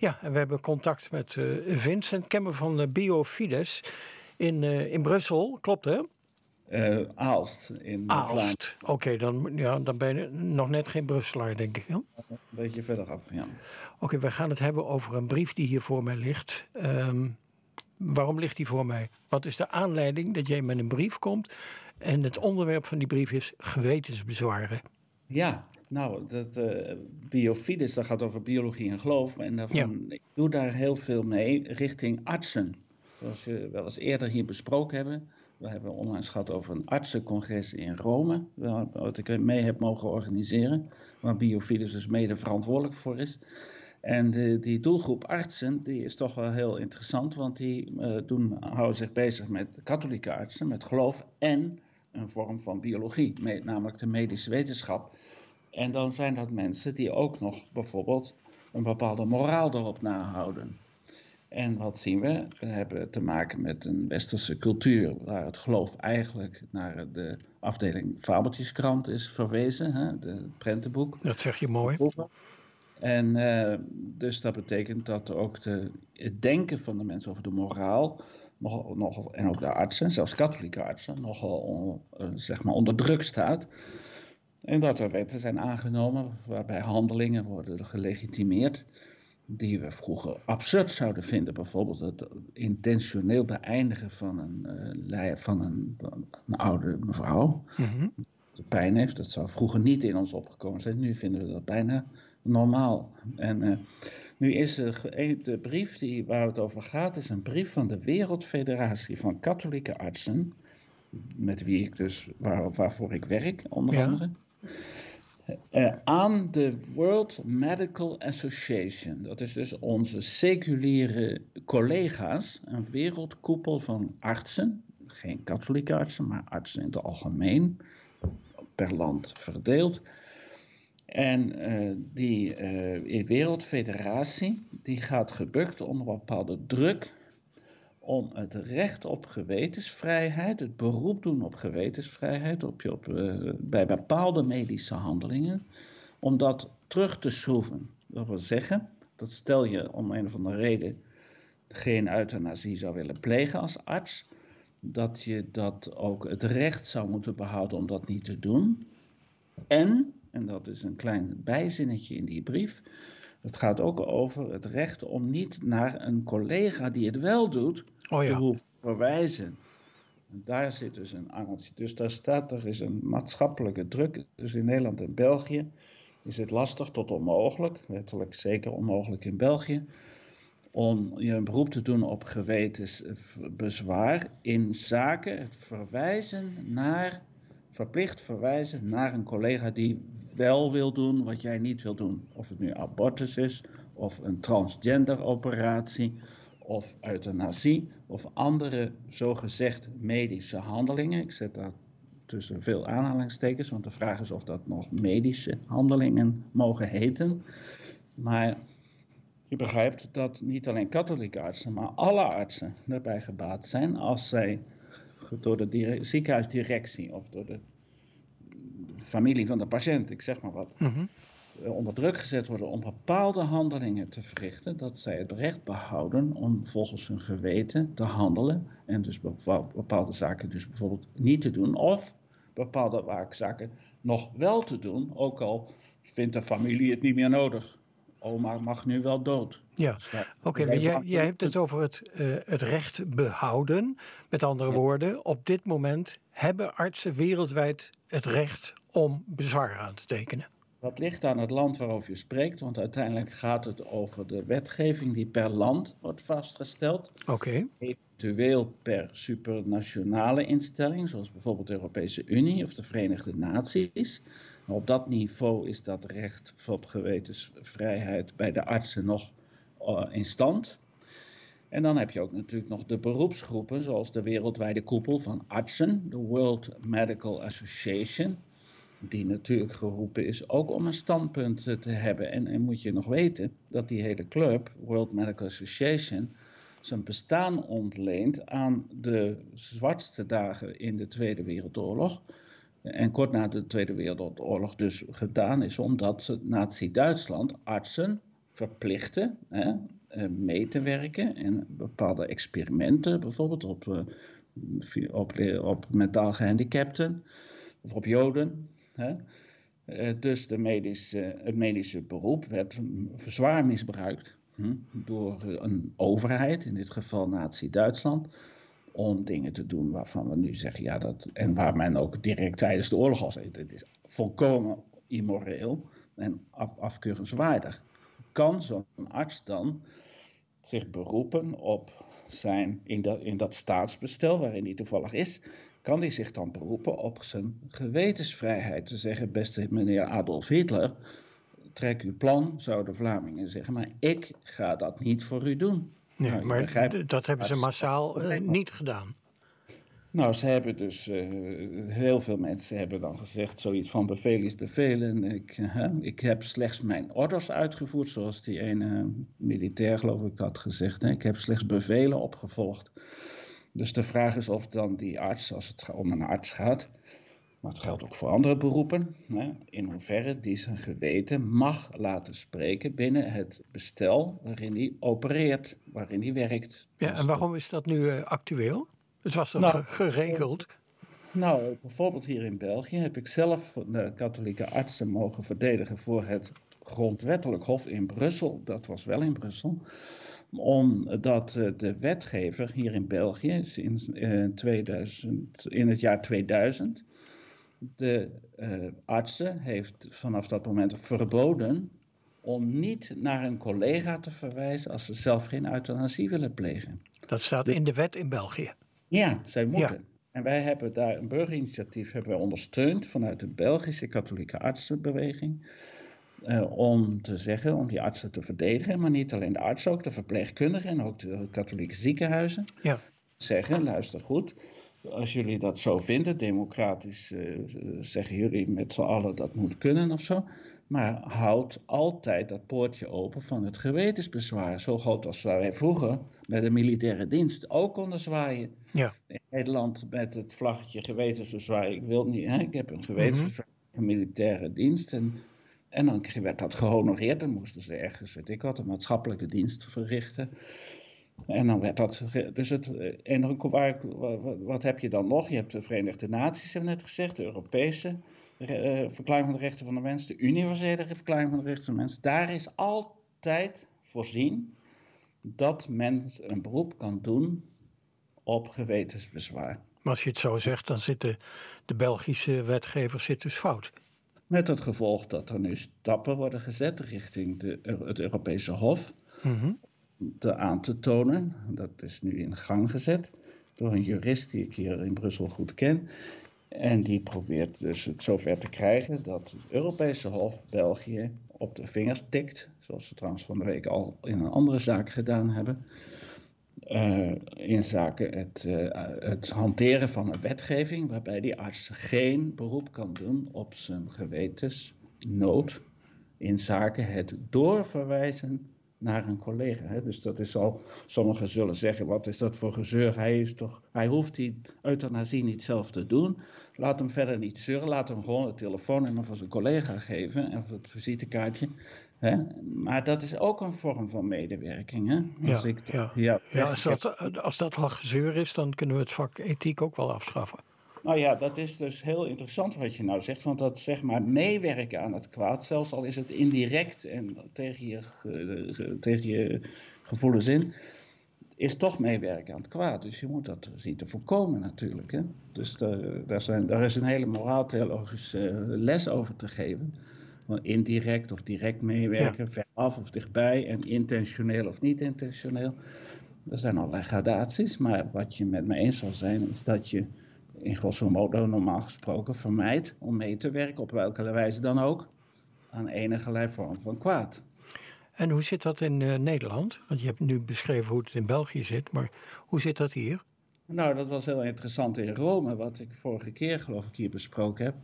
Ja, en we hebben contact met uh, Vincent Kemmer van uh, Biofides in, uh, in Brussel. Klopt hè? Aalst. In Aalst, oké, dan, ja, dan ben je nog net geen Brusselaar, denk ik. Een beetje verder af, ja. Oké, we gaan het hebben over een brief die hier voor mij ligt. Um, waarom ligt die voor mij? Wat is de aanleiding dat jij met een brief komt en het onderwerp van die brief is gewetensbezwaren? Ja, nou, dat uh, Biofides, dat gaat over biologie en geloof. En daarvan, ik doe daar heel veel mee richting artsen. Zoals we wel eens eerder hier besproken hebben. We hebben onlangs gehad over een artsencongres in Rome. Wat ik mee heb mogen organiseren. Waar Biofides dus mede verantwoordelijk voor is. En de, die doelgroep artsen die is toch wel heel interessant. Want die uh, doen, houden zich bezig met katholieke artsen, met geloof en een vorm van biologie. namelijk de medische wetenschap. En dan zijn dat mensen die ook nog bijvoorbeeld een bepaalde moraal erop nahouden. En wat zien we? We hebben te maken met een westerse cultuur waar het geloof eigenlijk naar de afdeling Fabeltjeskrant is verwezen, hè, de prentenboek. Dat zeg je mooi. En uh, dus dat betekent dat ook de, het denken van de mensen over de moraal, nog, nog, en ook de artsen, zelfs katholieke artsen, nogal uh, zeg maar onder druk staat. En dat er wetten zijn aangenomen waarbij handelingen worden gelegitimeerd die we vroeger absurd zouden vinden. Bijvoorbeeld het intentioneel beëindigen van een, uh, van een, een, oude mevrouw. Mm Die pijn heeft. Dat zou vroeger niet in ons opgekomen zijn. Nu vinden we dat bijna normaal. En uh, nu is de, de brief die, waar het over gaat, is een brief van de Wereldfederatie van Katholieke Artsen. Met wie ik dus, waar, waarvoor ik werk, onder ja. andere. Uh, aan de World Medical Association. Dat is dus onze seculiere collega's, een wereldkoepel van artsen, geen katholieke artsen, maar artsen in het algemeen, per land verdeeld. En uh, die uh, wereldfederatie die gaat gebukt onder bepaalde druk om het recht op gewetensvrijheid, het beroep doen op gewetensvrijheid op, op, uh, bij bepaalde medische handelingen, om dat terug te schroeven. Dat wil zeggen, dat stel je om een of andere reden geen euthanasie zou willen plegen als arts, dat je dat ook het recht zou moeten behouden om dat niet te doen. En, en dat is een klein bijzinnetje in die brief, het gaat ook over het recht om niet naar een collega die het wel doet, oh ja. te verwijzen. En daar zit dus een angeltje. Dus daar staat er is een maatschappelijke druk. Dus in Nederland en België is het lastig tot onmogelijk, wettelijk zeker onmogelijk in België, om je een beroep te doen op gewetensbezwaar in zaken het verwijzen naar, verplicht verwijzen naar een collega die wel wil doen wat jij niet wil doen. Of het nu abortus is, of een transgender operatie, of euthanasie, of andere zogezegd medische handelingen. Ik zet daar tussen veel aanhalingstekens, want de vraag is of dat nog medische handelingen mogen heten. Maar je begrijpt dat niet alleen katholieke artsen, maar alle artsen daarbij gebaat zijn als zij door de ziekenhuisdirectie of door de familie van de patiënt, ik zeg maar wat, mhm. Onder druk gezet worden om bepaalde handelingen te verrichten, dat zij het recht behouden om volgens hun geweten te handelen en dus bepaalde zaken dus bijvoorbeeld niet te doen of bepaalde zaken nog wel te doen, ook al vindt de familie het niet meer nodig. Oma mag nu wel dood. Ja, dus oké, maar jij, jij, hebt het over het, uh, het recht behouden. Met andere woorden, op dit moment hebben artsen wereldwijd het recht om bezwaar aan te tekenen. Dat ligt aan het land waarover je spreekt, want uiteindelijk gaat het over de wetgeving die per land wordt vastgesteld. Oké. Eventueel per supranationale instelling, zoals bijvoorbeeld de Europese Unie of de Verenigde Naties. op dat niveau is dat recht op gewetensvrijheid bij de artsen nog uh, in stand. En dan heb je ook natuurlijk nog de beroepsgroepen, zoals de wereldwijde koepel van artsen, de World Medical Association, die natuurlijk geroepen is ook om een standpunt te hebben. En, en moet je nog weten dat die hele club, World Medical Association, zijn bestaan ontleent aan de zwartste dagen in de Tweede Wereldoorlog. En kort na de Tweede Wereldoorlog dus gedaan is omdat Nazi-Duitsland artsen verplichten hè, mee te werken in bepaalde experimenten, bijvoorbeeld op, op, op mentaal gehandicapten of op Joden. Hè. dus de medische, het medische beroep werd zwaar misbruikt hm, door een overheid, in dit geval Nazi-Duitsland om dingen te doen waarvan we nu zeggen, ja, dat, en waar men ook direct tijdens de oorlog al zei, dit is volkomen immoreel en af, afkeurenswaardig. Kan zo'n arts dan zich beroepen op zijn, in dat, in dat staatsbestel waarin hij toevallig is, kan hij zich dan beroepen op zijn gewetensvrijheid. Te zeggen, beste meneer Adolf Hitler, trek uw plan, zouden Vlamingen zeggen, maar ik ga dat niet voor u doen. Nee, nou, maar dat hebben ze massaal uh, niet gedaan. Nou, ze hebben dus, uh, heel veel mensen hebben dan gezegd zoiets van bevel is bevelen. Ik, uh, ik heb slechts mijn orders uitgevoerd, zoals die ene militair geloof ik had gezegd. Hè. Ik heb slechts bevelen opgevolgd. Dus de vraag is of dan die arts, als het om een arts gaat, maar het geldt ook voor andere beroepen, hè, in hoeverre die zijn geweten mag laten spreken binnen het bestel waarin hij opereert, waarin hij werkt. Ja, en waarom is dat nu uh, actueel? Het was toch nou, geregeld? Nou, bijvoorbeeld hier in België heb ik zelf de katholieke artsen mogen verdedigen voor het grondwettelijk hof in Brussel. Dat was wel in Brussel omdat eh, de wetgever hier in België in, 2000, eh, in het jaar 2000 de uh, artsen heeft vanaf dat moment verboden om niet naar een collega te verwijzen als ze zelf geen euthanasie willen plegen. Dat staat in de wet in België. Ja, zij moeten. En wij hebben daar een burgerinitiatief hebben wij ondersteund vanuit de Belgische katholieke artsenbeweging. Uh, om te zeggen, om die artsen te verdedigen, maar niet alleen de artsen, ook de verpleegkundigen en ook de katholieke ziekenhuizen. Ja. Zeggen, luister goed, als jullie dat zo vinden, democratisch uh, zeggen jullie met z'n allen dat moet kunnen of zo. Maar houd altijd dat poortje open van het gewetensbezwaar. Zo groot als wij vroeger met de militaire dienst ook konden zwaaien. Ja. In Nederland met het vlaggetje gewetensbezwaar. Ik wil niet, hè, ik heb een gewetensbezwaar, een militaire dienst. En, en dan werd dat gehonoreerd. Dan moesten ze ergens, weet ik wat, een maatschappelijke dienst verrichten. En dan werd dat. Dus het, en waar, wat heb je dan nog? Je hebt de Verenigde Naties, hebben we net gezegd, de Europese uh, Verklaring van de Rechten van de Mens, de Universele Verklaring van de Rechten van de Mens. Daar is altijd voorzien dat men een beroep kan doen op gewetensbezwaar. Maar als je het zo zegt, dan zit de, Belgische wetgever zit dus fout. Met het gevolg dat er nu stappen worden gezet richting de, het Europese Hof. Mm te aan te tonen. Dat is nu in gang gezet door een jurist die ik hier in Brussel goed ken. En die probeert dus het zover te krijgen dat het Europese Hof België op de vingers tikt. Zoals ze trouwens van de week al in een andere zaak gedaan hebben. Uh, in zaken het, uh, het, hanteren van een wetgeving waarbij die arts geen beroep kan doen op zijn gewetensnood in zaken het doorverwijzen naar een collega. Hè? Dus dat is al, sommigen zullen zeggen, wat is dat voor gezeur? Hij, is toch, hij hoeft die euthanasie niet zelf te doen. Laat hem verder niet zeuren, laat hem gewoon het telefoonnummer van zijn collega geven en het visitekaartje. Hè? Maar dat is ook een vorm van medewerking. Hè? Als, ja, ik, ja. Ja, ja, als, dat, als dat al gezeur is, dan kunnen we het vak ethiek ook wel afschaffen. Nou ja, dat is dus heel interessant wat je nou zegt. Want dat zeg maar meewerken aan het kwaad, zelfs al is het indirect en tegen je, tegen je gevoelens in, is toch meewerken aan het kwaad. Dus je moet dat zien te voorkomen natuurlijk. Hè? Dus daar, zijn, daar is een hele moraal-theologische les over te geven. Indirect of direct meewerken, ja. veraf of dichtbij en intentioneel of niet intentioneel. Er zijn allerlei gradaties, maar wat je met me eens zal zijn is dat je in grosso modo normaal gesproken vermijdt om mee te werken, op welke wijze dan ook, aan enige vorm van kwaad. En hoe zit dat in uh, Nederland? Want je hebt nu beschreven hoe het in België zit, maar hoe zit dat hier? Nou, dat was heel interessant in Rome, wat ik vorige keer geloof ik hier besproken heb.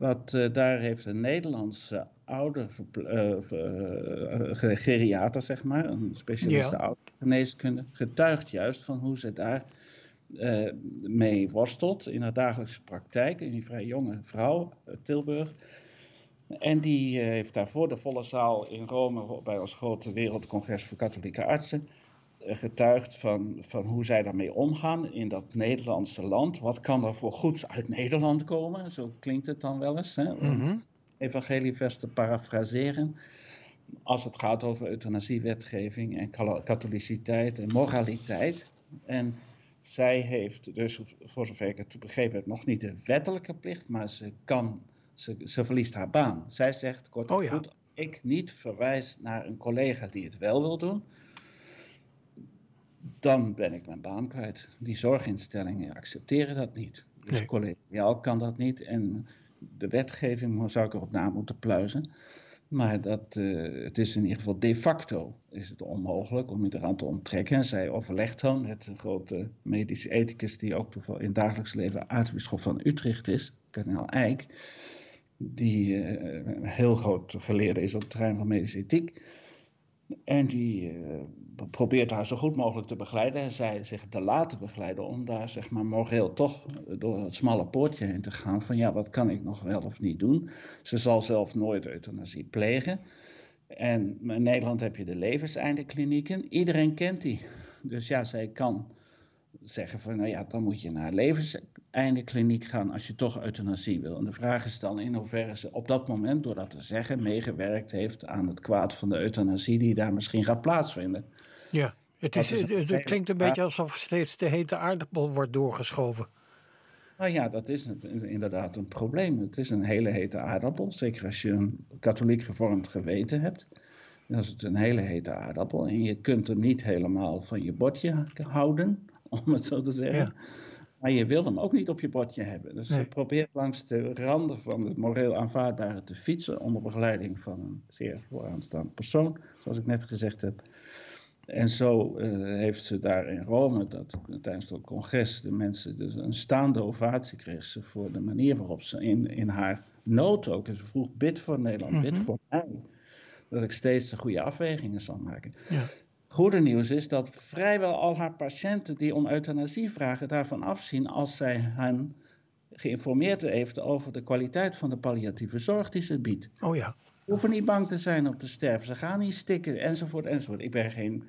Wat, uh, daar heeft een Nederlandse ouder uh, geriater, zeg maar, een specialiste ja. oudergeneeskunde, getuigt juist van hoe ze daar uh, mee worstelt in haar dagelijkse praktijk. Een vrij jonge vrouw Tilburg. En die heeft daarvoor de volle zaal in Rome bij ons grote wereldcongres voor katholieke artsen getuigd van, van hoe zij daarmee omgaan in dat Nederlandse land. Wat kan er voor goeds uit Nederland komen? Zo klinkt het dan wel eens. Hè? Om evangelievers te parafraseren. Als het gaat over euthanasiewetgeving en katholiciteit en moraliteit. En zij heeft dus, voor zover ik het begrepen heb, nog niet de wettelijke plicht, maar ze kan, ze, ze verliest haar baan. Zij zegt, kort oh goed, ik niet verwijs naar een collega die het wel wil doen, dan ben ik mijn baan kwijt. Die zorginstellingen accepteren dat niet. Dus nee. collegiaal kan dat niet. En de wetgeving zou ik erop na moeten pluizen. Maar dat, uh, het is in ieder geval de facto is het onmogelijk om je eraan te onttrekken. En zij overlegt dan met een grote medische ethicus die ook toevallig in het dagelijks leven aartsbisschop van Utrecht is, kardinaal Eijk. Die uh, heel groot geleerde is op het terrein van medische ethiek. En die uh, probeert haar zo goed mogelijk te begeleiden en zij zich te laten begeleiden om daar zeg maar moreel toch door het smalle poortje heen te gaan van ja, wat kan ik nog wel of niet doen. Ze zal zelf nooit euthanasie plegen. En in Nederland heb je de levenseindeklinieken. Iedereen kent die. Dus ja, zij kan zeggen van nou ja, dan moet je naar levenseindekliniek gaan als je toch euthanasie wil. En de vraag is dan in hoeverre ze op dat moment, door dat te zeggen, meegewerkt heeft aan het kwaad van de euthanasie die daar misschien gaat plaatsvinden. Ja, het, is, het, klinkt een beetje alsof steeds de hete aardappel wordt doorgeschoven. Nou ja, dat is inderdaad een probleem. Het is een hele hete aardappel. Zeker als je een katholiek gevormd geweten hebt. Dan is het een hele hete aardappel. En je kunt hem niet helemaal van je bordje houden, om het zo te zeggen. Maar je wil hem ook niet op je bordje hebben. Dus nee. probeer langs de randen van het moreel aanvaardbare te fietsen. onder begeleiding van een zeer vooraanstaand persoon, zoals ik net gezegd heb. En zo uh, heeft ze daar in Rome, dat, tijdens het congres, de mensen dus een staande ovatie kreeg ze voor de manier waarop ze in, in haar nood ook, en ze vroeg bid voor Nederland, mm bid voor mij, dat ik steeds de goede afwegingen zal maken. Ja. Goede nieuws is dat vrijwel al haar patiënten die om euthanasie vragen daarvan afzien als zij hen geïnformeerd heeft over de kwaliteit van de palliatieve zorg die ze biedt. Oh ja. Ze hoeven niet bang te zijn om te sterven. Ze gaan niet stikken, enzovoort, enzovoort. Ik ben geen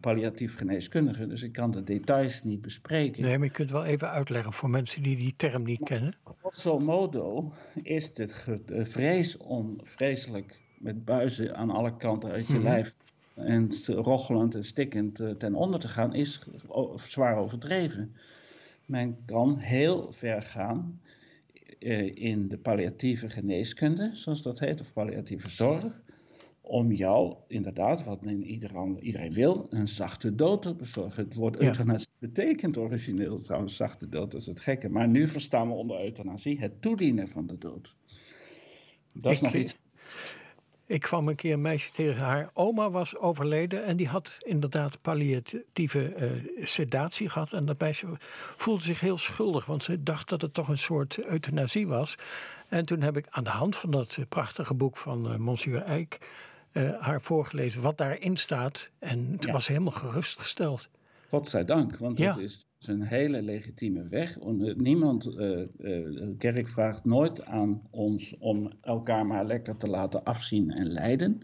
palliatief geneeskundige, dus ik kan de details niet bespreken. Nee, maar je kunt wel even uitleggen voor mensen die die term niet kennen. Grosso modo is de, de vrees om vreselijk met buizen aan alle kanten uit je mhm. lijf en rochelend en stikkend eh, ten onder te gaan, is zwaar overdreven. Men kan heel ver gaan uh, in de palliatieve geneeskunde, zoals dat heet, of palliatieve zorg om jou inderdaad, wat iedereen, iedereen wil, een zachte dood te bezorgen. Het woord euthanasie betekent origineel trouwens zachte dood, dat is het gekke. Maar nu verstaan we onder euthanasie het toedienen van de dood. Dat is nog iets. Ik kwam een keer een meisje tegen haar oma was overleden en die had inderdaad palliatieve uh, sedatie gehad. En dat meisje voelde zich heel schuldig, want ze dacht dat het toch een soort euthanasie was. En toen heb ik aan de hand van dat prachtige boek van uh, Monsieur Eijk uh, haar voorgelezen wat daarin staat. En toen was ze helemaal gerustgesteld. Godzijdank, want ja. dat is een hele legitieme weg. Eh, niemand, uh, de kerk vraagt nooit aan ons om elkaar maar lekker te laten afzien en lijden.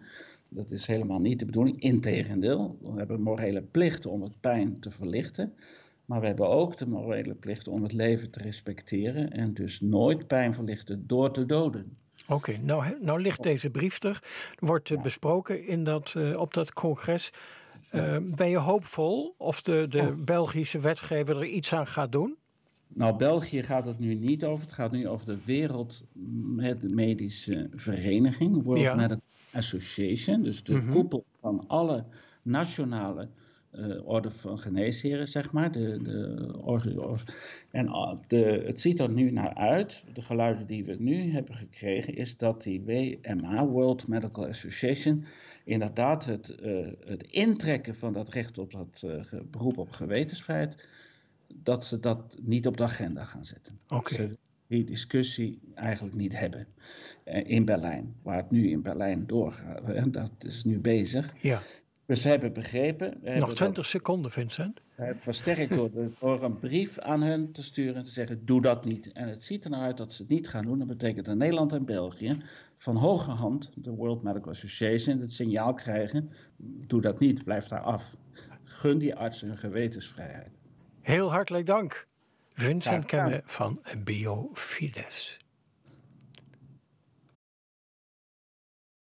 Dat is helemaal niet de bedoeling. Integendeel, we hebben morele plicht om het pijn te verlichten. Maar we hebben ook de morele plicht om het leven te respecteren en dus nooit pijn verlichten door te doden. Oké, nou, nou ligt deze brief er, wordt besproken in dat, uh, op dat congres. Uh, ben je hoopvol of de, de oh. Belgische wetgever er iets aan gaat doen? Nou, België gaat het nu niet over. Het gaat nu over de Wereldmedische Vereniging, World Medical Association. Dus de mm -hmm. koepel van alle nationale uh, orde van geneesheren, zeg maar. De, de, en de, het ziet er nu naar uit, de geluiden die we nu hebben gekregen, is dat die WMA, World Medical Association, inderdaad het, uh, het intrekken van dat recht op dat beroep op gewetensvrijheid, dat ze dat niet op de agenda gaan zetten. Oké. Okay. Die discussie eigenlijk niet hebben in Berlijn, waar het nu in Berlijn doorgaat. Dat is nu bezig. Ja. Dus we hebben begrepen. We Nog 20 seconden, Vincent. We hebben versterkt door, door een brief aan hen te sturen en te zeggen: doe dat niet. En het ziet er nou uit dat ze het niet gaan doen. Dat betekent dat Nederland en België van hoge hand, de World Medical Association, het signaal krijgen: doe dat niet, blijf daar af. Gun die artsen hun gewetensvrijheid. Heel hartelijk dank. Vincent Kemme van Biofides.